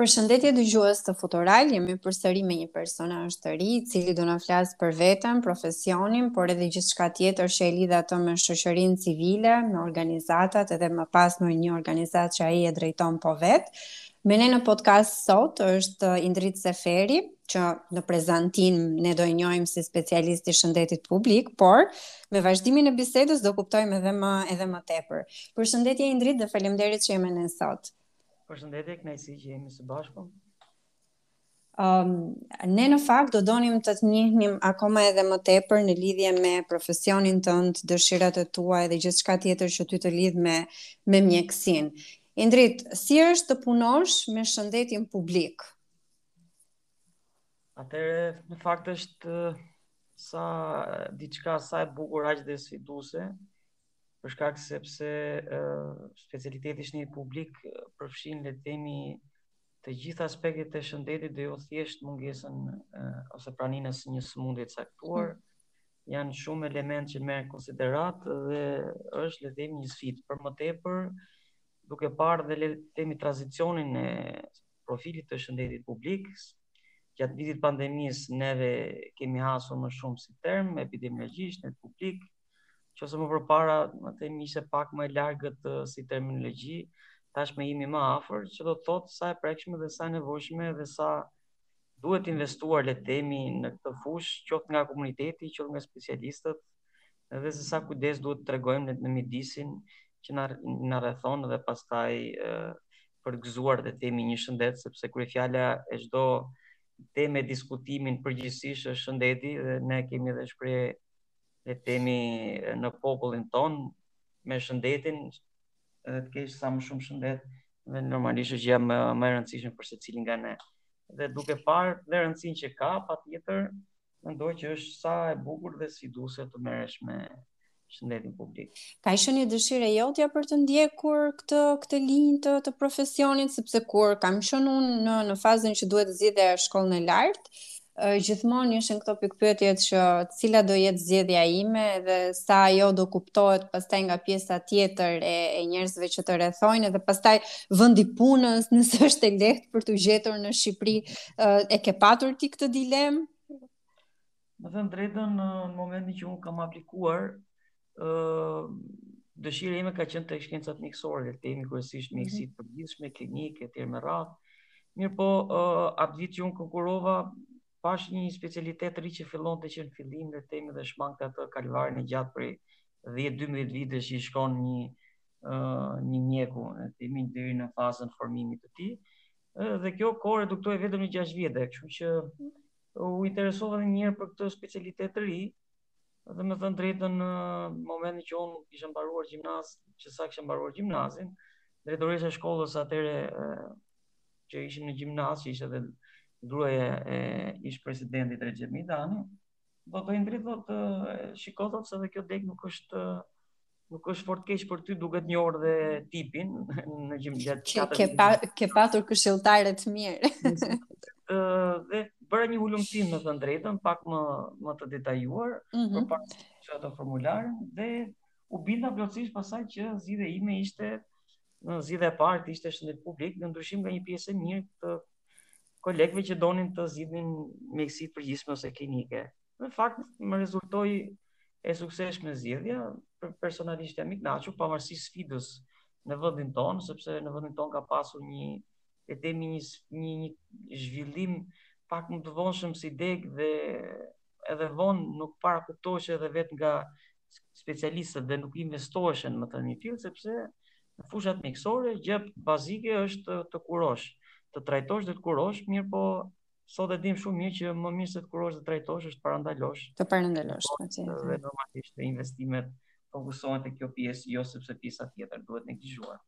Përshëndetje dëgjues të Futural, jemi përsëri me një personazh të ri, i cili do na flasë për veten, profesionin, por edhe gjithçka tjetër që e lidh atë me shoqërinë civile, me organizatat edhe më pas në një organizatë që ai e drejton po vetë. Me ne në podcast sot është Indrit Seferi, që në prezantim ne do e njohim si specialist i shëndetit publik, por me vazhdimin e bisedës do kuptojmë edhe më edhe më tepër. Përshëndetje Indrit dhe faleminderit që je me ne sot. Përshëndetje, kënaqësi që jemi së bashku. Um, ne në fakt do donim të të njihnim akoma edhe më tepër në lidhje me profesionin tënd, dëshirat e tua dhe gjithçka tjetër që ty të lidh me me mjekësinë. Indrit, si është të punosh me shëndetin publik? Atëherë, në fakt është sa diçka sa e bukur aq dhe sfiduese, për shkak sepse specialiteti shëndet publik përfshin le të themi të gjitha aspektet e shëndetit dhe jo thjesht mungesën ose praninë së një sëmundje të caktuar. Hmm. Janë shumë elementë që merr në konsideratë dhe është le të themi një sfidë. Për më tepër, duke parë dhe le të themi tranzicionin e profilit të shëndetit publik, gjatë vitit të pandemisë neve kemi hasur më shumë si term epidemiologji shëndet publik, qoftë se më përpara le të themi ishte pak më e largët si terminologi, tashmë jemi më afër, që do të thotë sa e prekshme dhe sa e nevojshme dhe sa duhet investuar le të themi në këtë fushë, qoftë nga komuniteti, qoftë nga specialistët, dhe se sa kujdes duhet të tregojmë në, në mjedisin që na na rrethon dhe pastaj ë për të gëzuar le të themi një shëndet sepse kryefjala e çdo teme diskutimi përgjithësisht është shëndeti dhe ne kemi edhe shpreh le të themi në popullin tonë me shëndetin dhe të kesh sa më shumë shëndet dhe normalisht është gjëja më e rëndësishme për secilin nga ne. Dhe duke parë dhe rëndësinë që ka, patjetër mendoj që është sa e bukur dhe sfiduese të merresh me shëndetin publik. A ishte një dëshire jotja për të ndjekur këtë, këtë linjë të, të profesionit, sepse kur kam qënë unë në, në fazën që duhet zgjidhje shkollën e lartë, Gjithmonë ishin këto pikëpyetjet që cila do jetë zgjedhja ime dhe sa ajo do kuptohet pastaj nga pjesa tjetër e, e njerëzve që të rrethojnë dhe pastaj vendi i punës, nëse është e lehtë për t'u gjetur në Shqipëri, e ke patur ti këtë dilemë? Me thënë të drejtën në momentin që unë kam aplikuar, ë dëshira ime ka qenë te shkencat mjekësore, le të themi kryesisht mhm. mjekësi të përgjithshme, klinikë etj me radhë. Mirëpo, uh, atë vit që unë konkurova, pashë një specialitet të ri që fillonte që në fillim le të themi dhe shmangte atë kalvarin e gjatë prej 10-12 vite që i shkon një, uh, një mjeku, le të themi deri në fazën e formimit të tij, uh, dhe kjo kohë reduktohej vetëm në 6 vjet, kështu që u interesova menjëherë për këtë specialitet të ri, Dhe me thënë të drejtën në momentin që unë kisha mbaruar gjimnaz, që sa kisha mbaruar gjimnazin, drejtoresha e shkollës atëherë që ishim në gjimnaz, që ishte dhe gruaja e ish presidentit Rexhep Meidani, thotë Endrit thotë shikoje thotë se edhe kjo degë nuk është Nuk është fort keq për ty duke të njohur dhe tipin në gjimjet. Ke, ke, pa, ke patur këshilltare të mirë. Ë dhe bëra një hulumtim me thënë të drejtën, pak më më të detajuar mm -hmm. për pak që ato formularin dhe u binda plotësisht pastaj që zgjidhja ime ishte në zgjidhja e parë ishte shëndet publik, në ndryshim nga një pjesë e mirë të kolegëve që donin të zgjidhnin mjekësi të përgjithshme ose klinike. Në fakt, më rezultoi e suksesshme zgjedhja, personalisht jam i kënaqur, pavarësisht sfidës në vendin tonë, sepse në vendin tonë ka pasur një le të themi një, një, një zhvillim pak më të vonshëm si degë dhe deri vonë nuk para kuptohesh edhe vetë nga specialistët dhe nuk investoheshen më të një fill sepse në fushat mjekësore gjë bazike është të kurosh, të trajtosh dhe të kurosh, mirëpo sot e dimë shumë mirë që më mirë se të kurosh dhe trajtosh është të parandalosh. Të parandalosh, po ti. Dhe normalisht të investimet fokusohen te kjo pjesë, jo sepse pjesa tjetër duhet neglizhuar.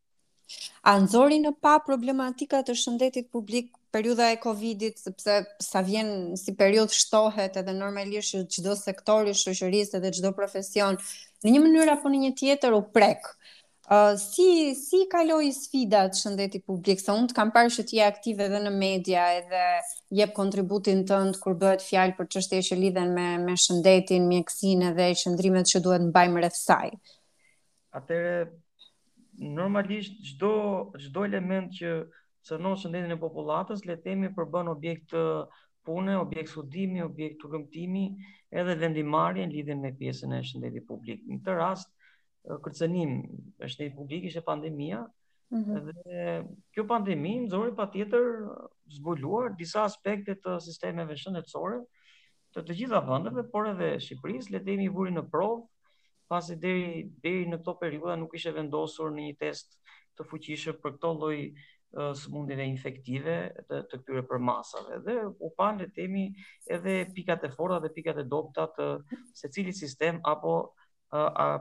A nxori në pah problematika të shëndetit publik periudha e Covidit, sepse sa vjen si periudhë shtohet edhe normalisht që çdo sektor i shoqërisë edhe çdo profesion në një mënyrë apo në një tjetër u prek. Uh, si si kaloi sfidat shëndeti publik? Se unë të kam parë që ti je aktiv edhe në media edhe jep kontributin tënd kur bëhet fjalë për çështje që lidhen me me shëndetin, mjekësinë dhe qëndrimet që duhet të mbajmë rreth saj. Atëherë normalisht çdo çdo element që cenon shëndetin e popullatës le të themi përbën objekt pune, objekt studimi, objekt hulumtimi, edhe vendimmarrje në lidhje me pjesën e shëndetit publik. Në këtë rast kërcënim i shëndetit publik ishte pandemia. Mm -hmm. Dhe kjo pandemi nxori patjetër zbuluar disa aspekte të sistemeve shëndetësore të të gjitha vendeve, por edhe Shqipërisë, le të themi vuri në provë pasi deri deri në këto periudha nuk ishte vendosur në një test të fuqishëm për këto lloj sëmundjeve infektive të, të këtyre përmasave dhe u panë le të themi edhe pikat e forta dhe pikat e dobëta të secilit sistem apo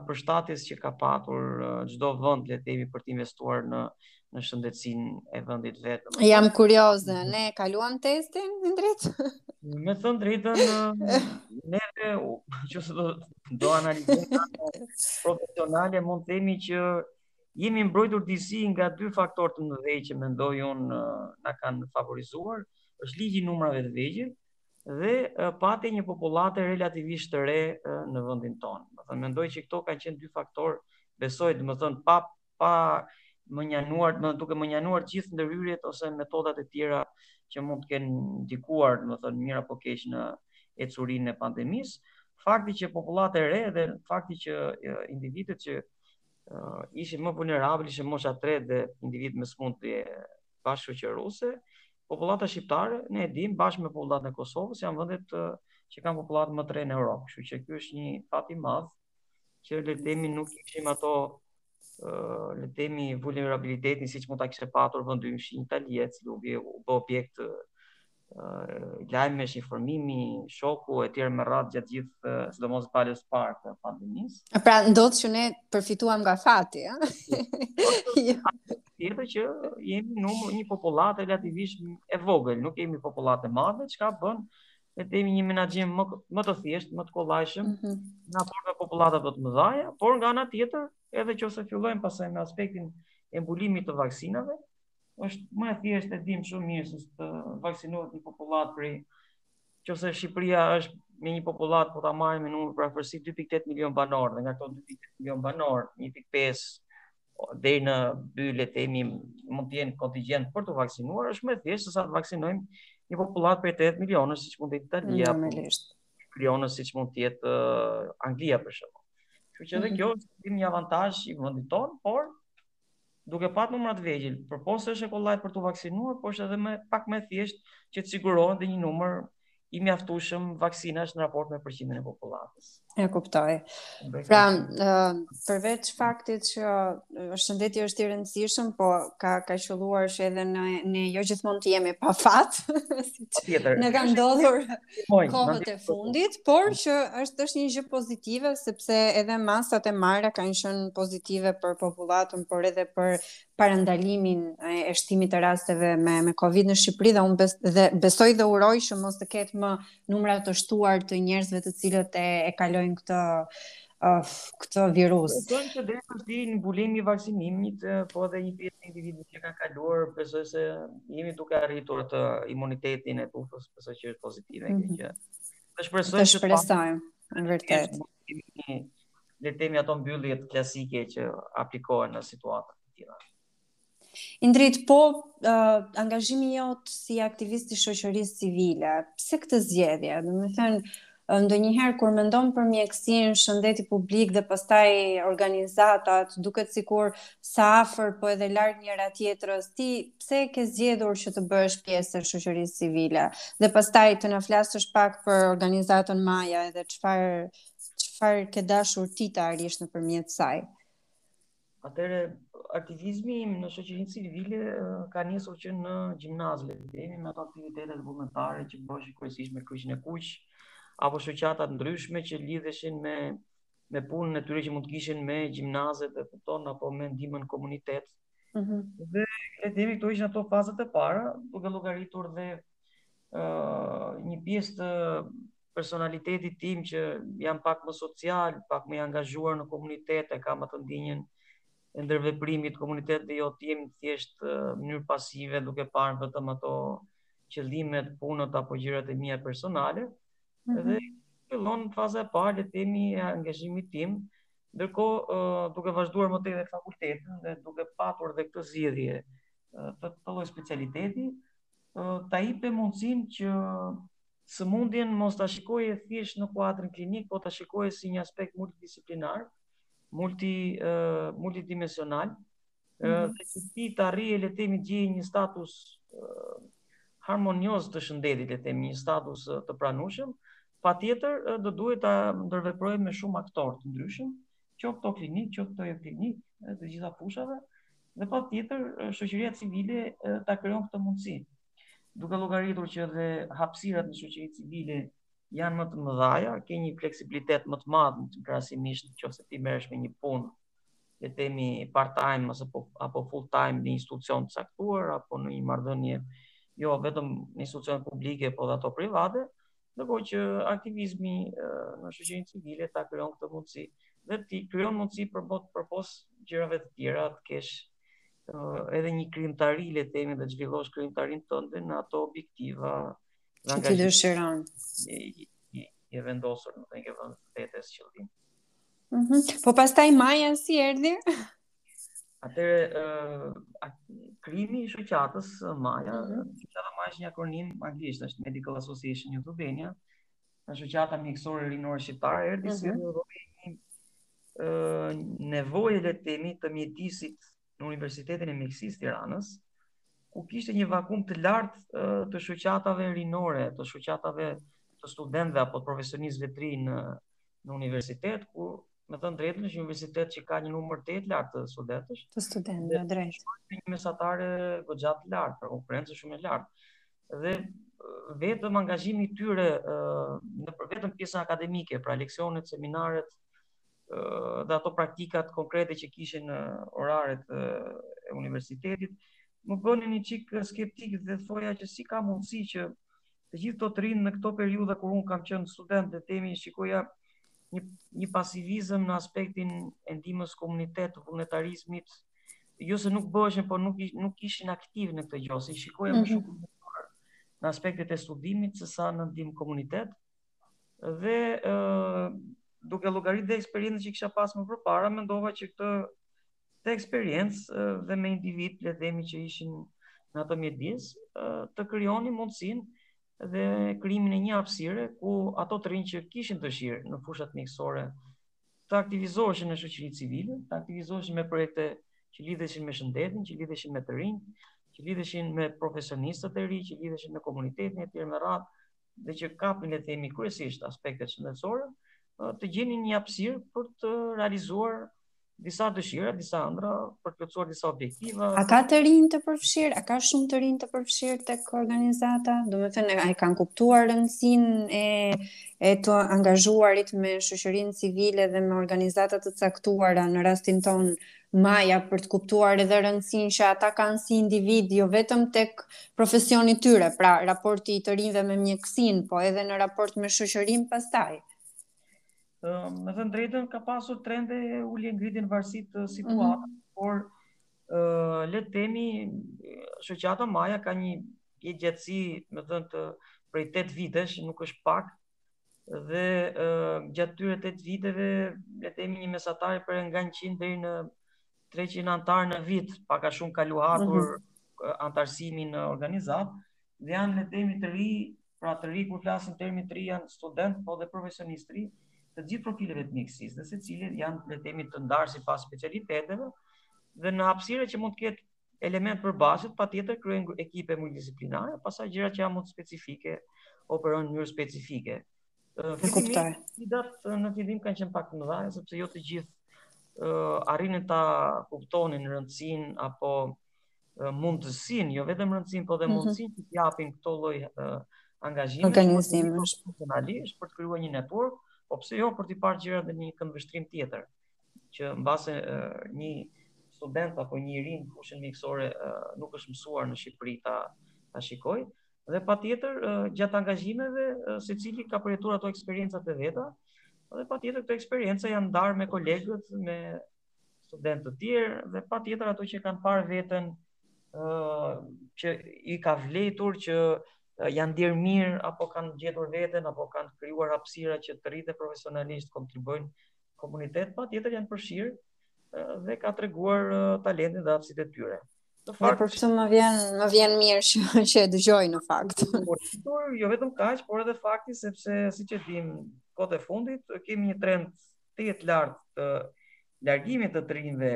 përshtatjes që ka patur çdo vend le të themi për të investuar në në shëndetësinë e vendit të vet. Jam kurioze, ne kaluam testin, Indrit? Me thënë të drejtën, në qoftë se do, do analizojmë profesionale, mund të themi që jemi mbrojtur disi nga dy faktorë të mëdhej që mendoj unë na kanë favorizuar, është ligji i numrave të vegjël, dhe patja e një popullate relativisht të re në vendin tonë. Domethënë, mendoj që këto kanë qenë dy faktorë, besoj, domethënë, pa, pa mënjanuar, më duke mënjanuar gjithë ndërhyrjet ose metodat e tjera që mund të kenë ndikuar, domethënë, mirë apo keq në ecurinë e pandemisë, fakti që popullata e re dhe fakti që individët që uh, ishin më vulnerabël, ishin mosha e tretë dhe individët me sëmundje bashkëshoqëruese, popullata shqiptare, ne e dimë bashkë me popullatën e Kosovës, janë vendet që kanë popullatën më të re në Europë, kështu që ky është një fat i madh që le të themi nuk kishim atë le të themi vulnerabilitetin siç mund ta kishte patur vendi fqinj Italia, që u bë objekt lajmesh, informimi, shoku e tjerë me radhë gjatë gjithë, sidomos valës së parë të pandemisë. Pra ndodh që ne përfituam nga fati, ëh. Jo. Tjetër që jemi një popullatë relativisht e vogël, nuk jemi popullatë e madhe, çka bën le të themi një menaxhim më më të thjeshtë, më të kollajshëm mm -hmm. në raport me popullata më të mëdha, por nga ana tjetër, edhe nëse fillojmë pastaj me aspektin e mbulimit të vaksinave, është më e thjeshtë e dimë shumë mirë se të vaksinohet një popullatë prej, në qoftë se Shqipëria është me një popullatë po ta marrim me numër përafërsisht 2.8 milion banorë dhe nga këto 2.8 milion banorë 1.5 deri në dy le të themi mund të jenë kontingjent për t'u vaksinuar është më e thjeshtë se sa të vaksinojmë një popullatë prej 80 milionësh siç mund të jetë Italia normalisht milionësh siç mund të jetë uh, Anglia për shembull. Kështu që edhe mhm. kjo është një avantazh i vendit tonë, por duke pat numra të vegjël, përpos se është e kollajtë për t'u vaksinuar, por është edhe pak më e thjeshtë që të sigurohet dhe një numër i mjaftueshëm vaksinash në raport me përqindjen e popullatës. E kuptoj. Pra, përveç faktit që shëndeti është i rëndësishëm, po ka ka qëlluar që edhe ne ne jo gjithmonë të jemi pa fat. Tjetër. Na ka ndodhur. kohët e fundit, por që është është një gjë pozitive sepse edhe masat e marra kanë qenë pozitive për popullatën, por edhe për parandalimin e shtimit të rasteve me me Covid në Shqipëri dhe unë bes, dhe besoj dhe uroj që mos të ketë më numra të shtuar të njerëzve të cilët e, e kalojnë këtë uh, këtë virus. Po që deri diku mbulimi i vaksinimit, po edhe një pjesë e individëve që e ka kaluar, besoj se jemi duke arritur atë imunitetin e tufës Besoj që është pozitive mm -hmm. kjo gjë. Të shpresojmë. Të shpresojmë, në vërtet. Le të themi ato mbylljet klasike që aplikohen në situata të tilla. Indrit, po uh, angazhimi yt si aktivist i shoqërisë civile, pse këtë zgjedhje? Domethënë, Ndonjëherë kur mendon për mjekësinë, shëndeti publik dhe pastaj organizatat, duket sikur sa afër po edhe larg njëra tjetrës. Ti pse ke zgjedhur që të bëhesh pjesë e shoqërisë civile? Dhe pastaj të na flasësh pak për organizatën Maja edhe çfarë çfarë ke dashur ti të arrish nëpërmjet saj? Atëherë, aktivizmi im në shoqërinë civile ka nisur që në gjimnaz, le të themi, me ato aktivitetet vullnetare që bëheshin kryesisht me kryqin e kuq, apo shoqata të ndryshme që lidheshin me, me punën e tyre që mund të kishin me gjimnazet dhe kupton, apo me ndihmën në komunitet. Mm -hmm. Dhe le të themi këto ishin ato fazat e para, duke llogaritur dhe uh, një pjesë të personalitetit tim që jam pak më social, pak më i angazhuar në komunitet, e kam atë ndjenjën e ndërveprimit në komunitet dhe jo të jem thjesht në mënyrë pasive duke parë vetëm ato qëllimet, punët apo gjërat e mia personale. Mm -hmm. Dhe fillon faza e parë le të themi e angazhimit tim, ndërkohë uh, duke vazhduar më tej dhe fakultetin dhe duke patur dhe këtë zgjidhje të këtij lloj specialiteti, ta jepte mundësinë që sëmundjen mos ta shikoje thjesht në kuadrin klinik, po ta shikoje si një aspekt multidisiplinar, multi uh, multidimensional, mm -hmm. dhe që ti të arrije le të themi të gjeje një status uh, harmonioz të shëndetit, le të themi një status uh, të pranueshëm, patjetër uh, do duhet të ndërveproje me shumë aktorë të ndryshëm, qoftë këto klinik, qoftë këto jo klinik, të të gjitha fushave, dhe patjetër shoqëria civile ta krijon këtë mundësi. Duke llogaritur që dhe hapësirat në shoqëri civile janë më të mëdhaja, ke një fleksibilitet më të madh krahasimisht qoftë se ti merresh me një punë le të themi part-time ose po, apo full-time në institucion të caktuar, apo në një marrëdhënie, jo vetëm në institucione publike, po dhe ato private, ndërkohë që aktivizmi në shoqërinë civile ta krijon këtë mundësi dhe të krijon mundësi përpos përpos gjërave të tjera të kesh edhe një krijimtari le të themi dhe të zhvillosh krijimtarinë tënde në ato objektiva që ti dëshiron e vendosur në të një vend vetes qëllim. Mm -hmm. Po pastaj Maja si erdhi? Atëre, uh, krijimi i shoqatës Maja, mm -hmm. shoqata Maja është një akronim anglisht, është Medical Association of Albania, shoqata mjekësore rinore shqiptare, erdi mm -hmm. si mhm. një uh, nevojë le të themi të mjedisit në Universitetin e Mjekësisë të Tiranës, ku kishte një vakum të lartë uh, të shoqatave rinore, të shoqatave të studentëve apo të profesionistëve të rinj në në universitet, ku me të thënë drejtën, është një universitet që ka një numër të të lartë studentësh. Të studentëve, dhe, drejt. Një mesatare goxha të lartë, pra konkurrencë shumë e lartë. Dhe vetëm angazhimi i tyre në për vetëm pjesën akademike, pra leksionet, seminaret dhe ato praktikat konkrete që kishin në oraret e universitetit, më bënin një çik skeptik dhe thoja që si ka mundësi që Të gjithë këto të rinj në këto periudha kur unë kam qenë student le të themi i shikoja një një pasivizëm në aspektin e ndihmës komunitet, vullnetarizmit, jo se nuk bëheshin, por nuk nuk ishin aktivë në këtë gjë, se i shikoja më mhm. shumë në aspektet e studimit se sa në ndihmë komunitet. Dhe ë duke llogaritur dhe eksperiencën që kisha pas më përpara, mendova që këtë të eksperiencë dhe me individë le të themi që ishin në atë mjedis të krijonim mundësinë dhe krijimin e një hapësire ku ato të rinj që kishin dëshirë në fushat mjekësore të aktivizoheshin në shoqëri civile, të aktivizoheshin me projekte që lidheshin me shëndetin, që lidheshin me të rinjtë, që lidheshin me profesionistët e rinj, që lidheshin me komunitetin e të tjerë me radhë, dhe që kapin le të themi kryesisht aspektet shëndetësore, të gjenin një hapësirë për të realizuar disa dëshira, disa ëndrra për të plotësuar disa objektiva. A ka të rinj të përfshirë, a ka shumë të rinj të përfshirë tek organizata? Domethënë a e kanë kuptuar rëndësinë e e të angazhuarit me shoqërinë civile dhe me organizata të caktuara në rastin tonë Maja për të kuptuar edhe rëndësinë që ata kanë si individë jo vetëm tek profesioni i tyre, pra raporti i të rinjve me mjekësinë, po edhe në raport me shoqërinë pastaj. Ëm, me thënë të drejtën, ka pasur trende ulje ngritje në varësi të mhm. situatës, mm -hmm. por ë le të themi shoqata Maja ka një jetëgjatësi, le të themi prej 8 vitesh, nuk është pak, dhe gjatë këtyre 8 viteve le të themi një mesatare prej nga 100 deri në 300 anëtarë në vit, pak a shumë ka luhatur mm -hmm. anëtarësimi në organizatë dhe janë le të themi të ri, pra të ri kur flasim termin të ri janë studentë, po dhe profesionistë të rinj të gjithë profileve të mjekësisë, dhe secili janë le të themi të ndarë sipas specialiteteve dhe në hapësira që mund të ketë element përmbahet, patjetër krijojnë ekipe multidisiplinare, pastaj gjëra që janë më specifike, operon në mënyrë specifike. E kuptoj. Sfidat në fillim kanë qenë pak të mëdha, sepse jo të gjithë uh, arrinin ta kuptonin rëndësinë apo uh, mundësinë, jo vetëm rëndësinë, po dhe mhm. mundësinë mm -hmm. që japin këto lloj uh, angazhime, organizime, për të krijuar një network, po pse jo për të parë gjëra dhe në një këndvështrim tjetër. që mbase një student apo një i ri në fushën mjekësore nuk është mësuar në Shqipëri ta, ta shikojë, dhe patjetër gjatë angazhimeve secili ka përjetuar ato eksperiencat e veta, dhe patjetër këto eksperienca janë ndarë me kolegët, me studentë të tjerë, dhe patjetër ato që kanë parë veten që i ka vlejtur që janë ndier mirë, apo kanë gjetur veten, apo kanë krijuar hapësira që të rriten profesionalisht, kontribuojnë komunitet, patjetër janë përshirë dhe kanë treguar talentin dhe aftësitë e tyre. Në fakt, dhe për këtë më vjen, më vjen mirë që, që e dëgjoj në fakt. Por, por jo vetëm kaq, por edhe fakti sepse siç e dimë kohët e fundit, kemi një trend tejet të lartë të largimit të të rinjve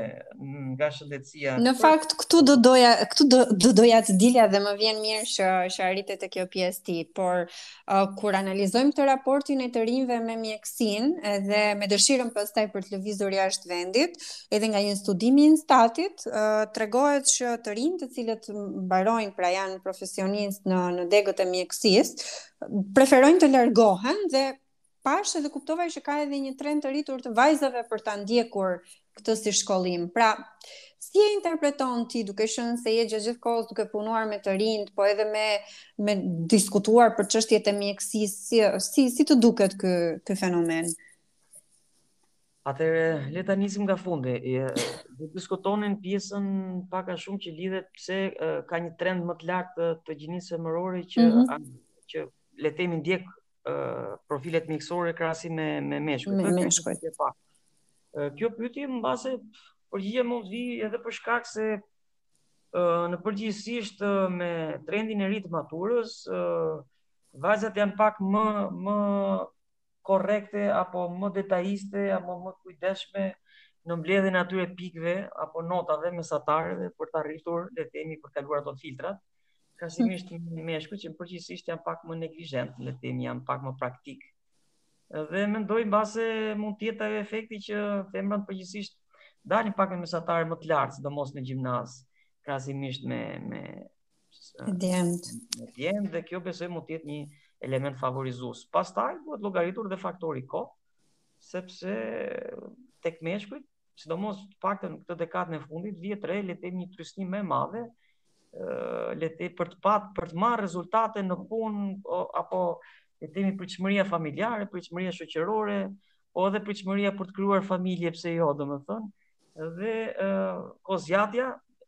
nga shëndetësia. Në fakt këtu do doja këtu do do doja të dilja dhe më vjen mirë që që arrite te kjo pjesë ti, por Kur analizojmë këtë raportin e të rinjve me mjekësinë edhe me dëshirën pastaj për të lëvizur jashtë vendit, edhe nga një studim i INSTAT-it, tregohet që të rinjtë të cilët mbarojnë pra janë profesionistë në, në degët e mjekësisë, preferojnë të largohen dhe Pashë dhe kuptova që ka edhe një trend të rritur të vajzave për ta ndjekur këtë si shkollim. Pra, si e interpreton ti duke qenë se je gjatë gjithë kohës duke punuar me të rinjtë, po edhe me me diskutuar për çështjet e mjekësisë, si si si të duket ky ky fenomen? Atëherë, le ta nisim nga fundi. Do diskutonim pjesën pak a shumë që lidhet pse ka një trend më të lartë të, të gjinisë femërore që mm -hmm. që le të themi ndjek profilet mjekësore krahasuar me me meshkujt. Me meshkujt. Kjo pyetje mbase përgjigja mund të vijë edhe për shkak se përgjithësisht me trendin e ri të maturës, vajzat janë pak më më korrekte apo më detajiste apo më të kujdesshme në mbledhjen e atyre pikëve apo notave mesatare dhe për të arritur le të themi për të kaluar ato filtrat. krahasimisht me meshkujt që përgjithësisht janë pak më neglizhentë, le të themi, janë pak më praktikë. Dhe mendoj mbase mund të jetë ajo efekti që femrat përgjithësisht dalin pak me mesatare më të lartë, sidomos në gjimnaz, krahasimisht me me djemt. Me djemt dhe kjo besoj mund të jetë një element favorizues. Pastaj duhet llogaritur dhe faktori kohë, sepse tek meshkujt sidomos të paktën këtë dekadën e fundit, vihet re, le të themi një trysni më e madhe, le të themi për të pat, për të marrë rezultate në punë, apo le të themi pritshmëria familjare, pritshmëria shoqërore, po edhe pritshmëria për të krijuar familje, pse jo, domethënë, dhe uh, kohëzgjatja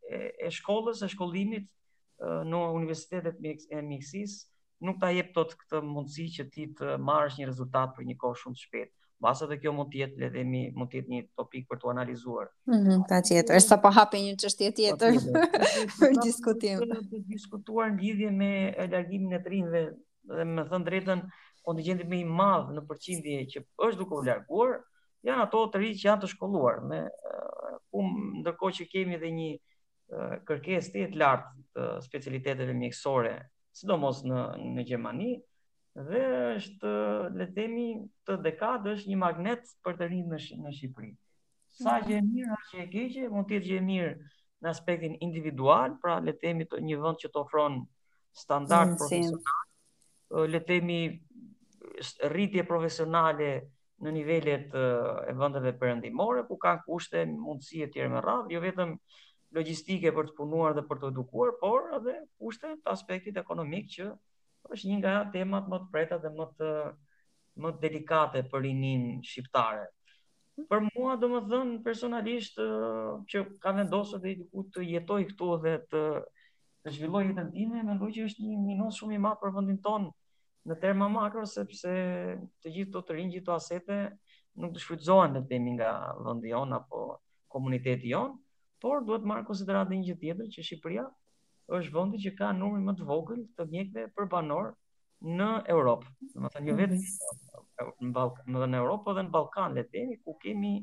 e, e shkollës, e shkollimit uh, në universitetet e mjekësisë, nuk ta jep dot këtë mundësi që ti të marrësh një rezultat për një kohë shumë të shpejtë. Mbase edhe kjo mund të jetë le të themi, mund të jetë një topik për t'u analizuar. Mhm, mm patjetër, sapo hape një çështje tjetër për diskutim. Të, të diskutuar në lidhje me largimin e të rinjve domethënë të drejtën kontingjenti më i madh në përqindje që është duke u larguar, janë ato të rinj që janë të shkolluar mjek ndërkohë që kemi edhe një kërkesë të lartë të specialiteteve mjekësore, sidomos në në Gjermani dhe është le të themi këtë dekadë është një magnet për të rinjtë në, në Shqipëri. Sa gjë e mirë sa gjë e keqe, mund të jetë gjë e mirë në aspektin individual, pra le të themi një vend që të ofron standard profesional, le të themi rritje profesionale në nivelet e vendeve perëndimore ku kanë kushte, mundësi e tjera me radhë, jo vetëm logjistike për të punuar dhe për t'u edukuar, por edhe kushte të aspektit ekonomik që është një nga temat më të mprehta dhe më të më delikate për rininë shqiptare. Për mua, domethënë, personalisht, që kam vendosur deri diku të jetoj këtu dhe të, të zhvilloj jetën time, mendoj që është një minus shumë i madh për vendin tonë, në terma makro sepse të gjithë këta të rinj gjithë këto asete nuk do shfrytëzohen le të themi nga vendi jonë apo komuniteti jonë, por duhet marrë në konsideratë dhe një gjë tjetër që Shqipëria është vendi që ka numrin më të vogël të mjekëve për banor në Europë. Domethënë jo vetëm në, Balk në, në Europë dhe në Ballkan, le të themi, ku kemi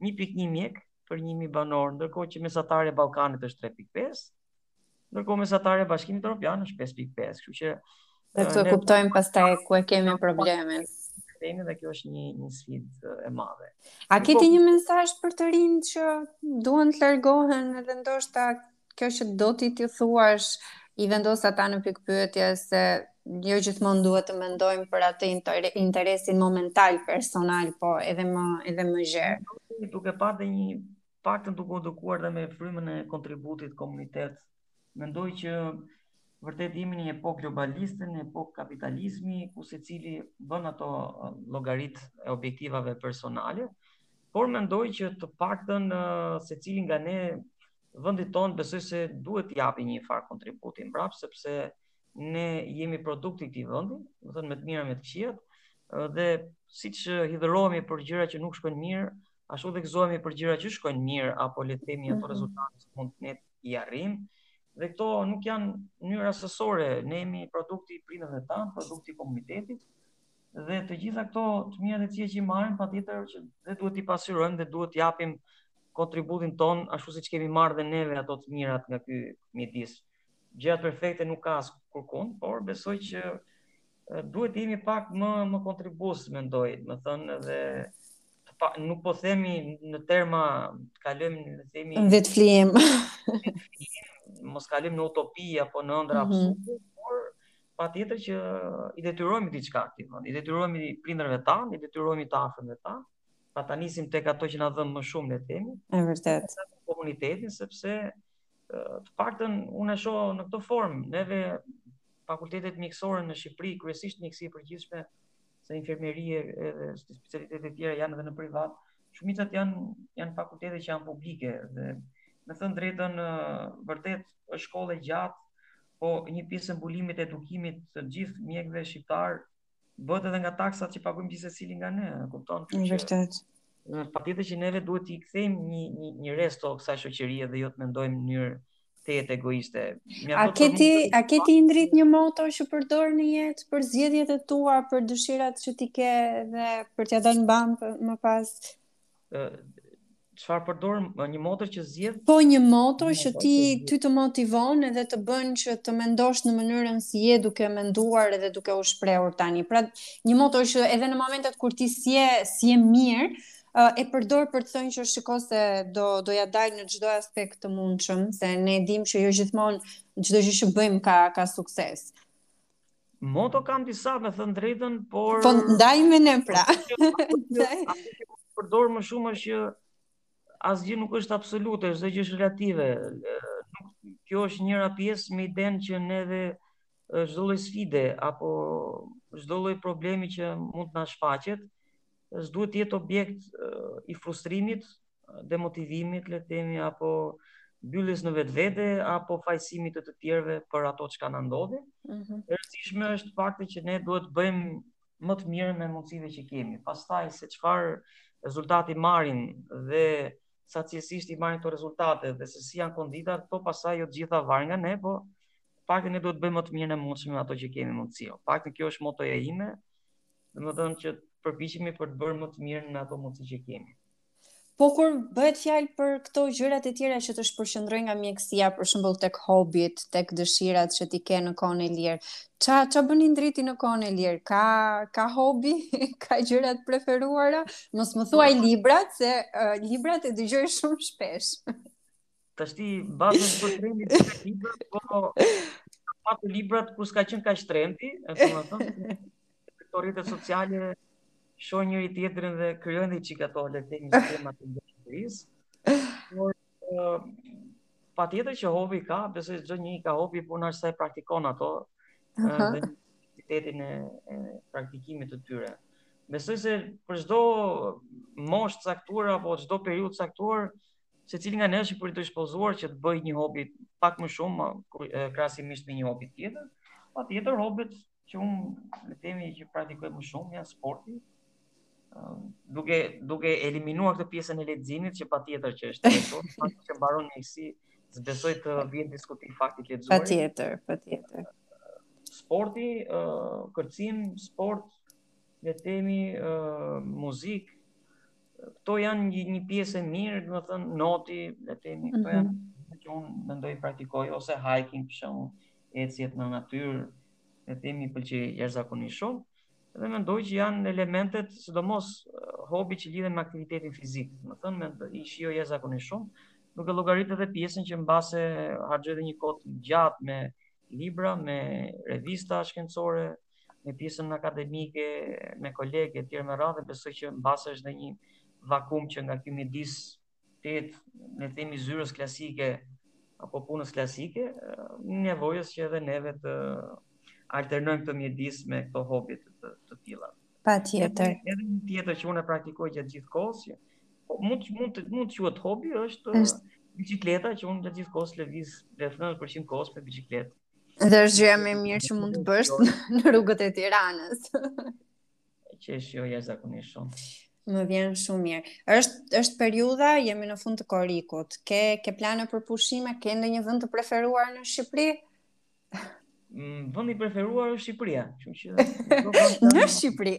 1.1 mjek për 1.000 banorë, ndërkohë që mesatarja e Ballkanit është 3.5, Ndërkohë mesatarja e Bashkimit Evropian është 5.5, kështu që dhe këtu kuptojmë pastaj ku e kemi problemin. Kemi dhe kjo është një, një sfidë e madhe. A ke ti po- një mesazh për të rinjtë që duan të largohen dhe ndoshta kjo që do ti t'i thuash i vendos ata në pikëpyetje se jo gjithmonë duhet të mendojmë për atë interesin momental personal, po edhe më edhe më gjerë. Duke parë dhe një paktën duke u edukuar dhe me frymën e kontributit në komunitet, mendoj që vërtet jemi në një epokë globaliste, në epokë kapitalizmi, ku secili bën ato llogaritë e objektivave personale, por mendoj që të paktën secili nga ne vendit tonë besoj se duhet t'i japi një farë kontributi mbrapsht, sepse ne jemi produkt i këtij vendi, domethënë me të mirat me të këqijat, dhe siç hidhërohemi për gjëra që nuk shkojnë mirë, Ashtu dhe gëzohemi për gjëra që shkojnë mirë, apo le të themi ato mhm. rezultate që mund ne t'i arrijmë, dhe këto nuk janë në mënyrë asesore, ne jemi produkti i prindërve tanë, produkti i komunitetit, dhe të gjitha këto të mira dhe këqija që i marrim, patjetër që dhe duhet t'i pasurojmë dhe duhet t'i japim kontributin tonë, ashtu siç kemi marrë dhe neve ato të mirat nga ky mjedis. Gjërat perfekte nuk ka askërkund, por besoj që Duhet të jemi pak më më kontribues mendoj, do të thënë edhe pa, nuk po themi në terma të kalojmë në themi në vetëflijim. mos kalojmë në utopi apo në ëndrra mm -hmm. absurde, por patjetër që i detyrojmë diçka këtij vendi. I detyrojmë prindërve tanë, i detyrojmë të afërmve tanë. Pa ta nisim tek ato që na dhënë më shumë le të themi. Është vërtet. Komunitetin sepse Të paktën unë e shoh në këtë formë, neve fakultetet mjekësore në Shqipëri, kryesisht mjekësi e përgjithshme, se infermerie edhe specialitete të tjera janë edhe në privat, shumicat janë janë fakultete që janë publike dhe me thënë të drejtën vërtet është shkollë e gjatë, po një pjesë e mbulimit të edukimit të gjithë mjekëve shqiptar bëhet edhe nga taksat që paguajmë gjithsecili nga ne, e kupton? Është vërtet. Patjetër që neve duhet t'i kthejmë një një një resto kësaj shoqërie dhe jo të mendojmë në mënyrë tejet egoiste. A ke ti a ke ti Indrit një moto që përdor në jetë për zgjedhjet e tua, për dëshirat që ti ke dhe për t'ia dhënë bam më pas? çfarë përdor një moto që zgjedh? Po një moto që ti ty të motivon edhe të bën që të mendosh në mënyrën si je duke menduar edhe duke u shprehur tani. Pra një moto që edhe në momentet kur ti s'je s'je mirë, e përdor për të thënë që shiko se do do ia dal në çdo aspekt të mundshëm, se ne e dimë që jo gjithmonë çdo gjë që bëjmë ka ka sukses. Moto kam disa me thënë të drejtën, por... Po ndaji me ne pra. Përdor më shumë është që asgjë nuk është absolute, çdo gjë është relative. Kjo është njëra pjesë me idenë që neve çdo lloj sfide apo çdo lloj problemi që mund të na shfaqet, s'duhet të jetë objekt i frustrimit, demotivimit, le të themi, apo mbylljes në vetvete, apo fajsimit të të tjerve për ato që kanë ndodhur. Mm -hmm. E rëndësishme është fakti që ne duhet të bëjmë më të mirën e mundësive që kemi. Pastaj, se çfarë rezultati marrim dhe sa cilësisht i marrim këto rezultate dhe se si janë konditat, këto pastaj jo të gjitha varen nga ne, po të paktën ne duhet të bëjmë më të mirën e mundshme me ato që kemi mundësi. Të paktën kjo është motoja ime, domethënë që përpiqemi për të bërë më të mirën me ato mundësi që kemi. Po kur bëhet fjalë për këto gjërat e tjera që të shpërqendrojnë nga mjekësia, për shembull tek hobit, tek dëshirat që ti ke në kohën e lirë. Ça ça bën Endriti në kohën e lirë? Ka ka hobi, ka gjërat preferuara? Mos më thuaj librat se uh, librat e dëgjoj shumë shpesh. Tashti bazën të për trendi të të libra, po pa të librat kur s'ka qenë kaq trendi, e të më thëmë, të rrjetet sociale, shohin njëri tjetrin dhe krijojnë dhe diçka të olet dhe një tema të një të ris, por patjetër që hobi ka, besoj çdo njeri ka hobi, po në qoftë se praktikon ato, dhe aktivitetin e, e praktikimit të tyre. Besoj se për çdo moshë caktuar apo çdo periudhë caktuar secili nga ne është i predispozuar që të bëjë një hobi pak më shumë krahasimisht me një hobi tjetër. Patjetër hobit që unë le të themi që praktikoj më shumë janë sporti. Duke duke eliminuar këtë pjesën e leximit që patjetër që është ajo, fakti që mbaron mjekësi s'besoj të vihet në diskutim fakti të lexuar. Patjetër, patjetër. Sporti, kërcim, sport, le të themi, muzikë, Këto janë një, një pjesë e mirë, domethënë noti, le të themi, këto janë mhm. që unë mendoj praktikoj ose hiking për shembull, ecjet në natyrë, le të themi i pëlqej jashtëzakonisht shumë dhe mendoj që janë elementet, sidomos eh, hobi që lidhen me aktivitetin fizik. Domethënë, i shijoj jashtëzakonisht shumë, duke llogaritë edhe pjesën që mbase harxhoj edhe një kohë të gjatë me libra, me revista shkencore, me pjesën akademike, me kolegë e tjerë me radhë, besoj që mbase është dhe një vakum që nga ky mjedis le ta themi zyrës klasike apo punës klasike, e nevojës që edhe neve të alternojmë këto mjedise me këto hobit të, të tilla. Patjetër. Edhe një tjetër që unë e praktikoj gjatë gjithë kohës, që po, mund të mund të mund të quhet hobi është është bicikleta që unë gjatë gjithë kohës lëviz rreth 90% të kohës me bicikletë. Dhe është gjëja më e mirë që mund të bësh në rrugët e Tiranës. E shijoj jashtëzakonisht shumë. Më vjen shumë mirë. Është është periudha, jemi në fund të korrikut. Ke ke plane për pushime? Ke ndonjë vend të preferuar në Shqipëri? Mm, vendi i preferuar është Shqipëria, kështu që në Shqipëri.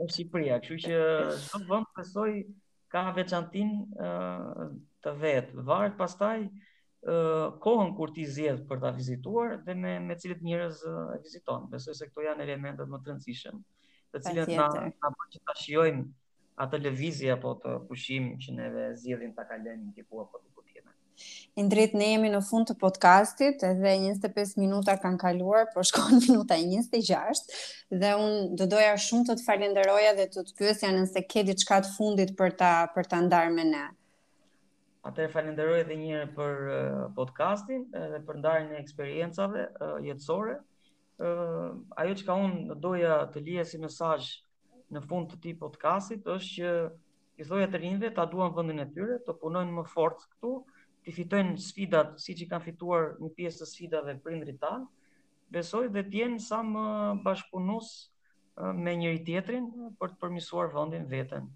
Në Shqipëri, kështu që çdo vend besoj ka veçantinë uh, të vet. Varet pastaj uh, kohën kur ti zgjedh për ta vizituar dhe me me cilët njerëz e viziton. Besoj se këto janë elementet më të rëndësishëm, të cilët na na bëjnë që ta shijojmë atë lëvizje apo pushim që neve zgjedhim ta kalojmë diku apo diku tjetër. Indrit, ne jemi në fund të podcastit dhe 25 minuta kanë kaluar, po shkon minuta 26 dhe unë do doja shumë të të falenderoja dhe të të pyesja nëse ke diçka të fundit për ta për ta ndarë me ne. Atëherë falenderoj edhe një herë për uh, podcastin dhe për ndarjen e eksperiencave uh, jetësore. Uh, ajo çka unë doja të lija si mesazh në fund të këtij podcastit është që t'i thoja të rinjve ta duan vendin e tyre, të punojnë më fort këtu, t'i fitojnë sfidat siç i kanë fituar një pjesë të sfidave prindërit tanë, besoj dhe të jenë sa më bashkëpunus me njëri tjetrin për të përmirësuar vendin, veten.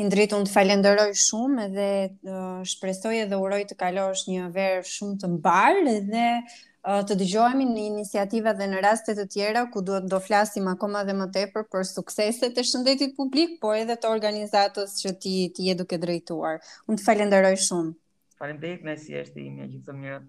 Indrit, unë të falenderoj shumë dhe uh, shpresoj edhe uroj të kalosh një verë shumë të mbarë dhe uh, të dëgjohemi në iniciativa dhe në raste të tjera ku duhet do flasim akoma dhe më tepër për sukseset e shëndetit publik, por edhe të organizatës që ti ti je duke drejtuar. Unë të falenderoj shumë. Faleminderit, kënaqësia është e imja, gjithë të mirat.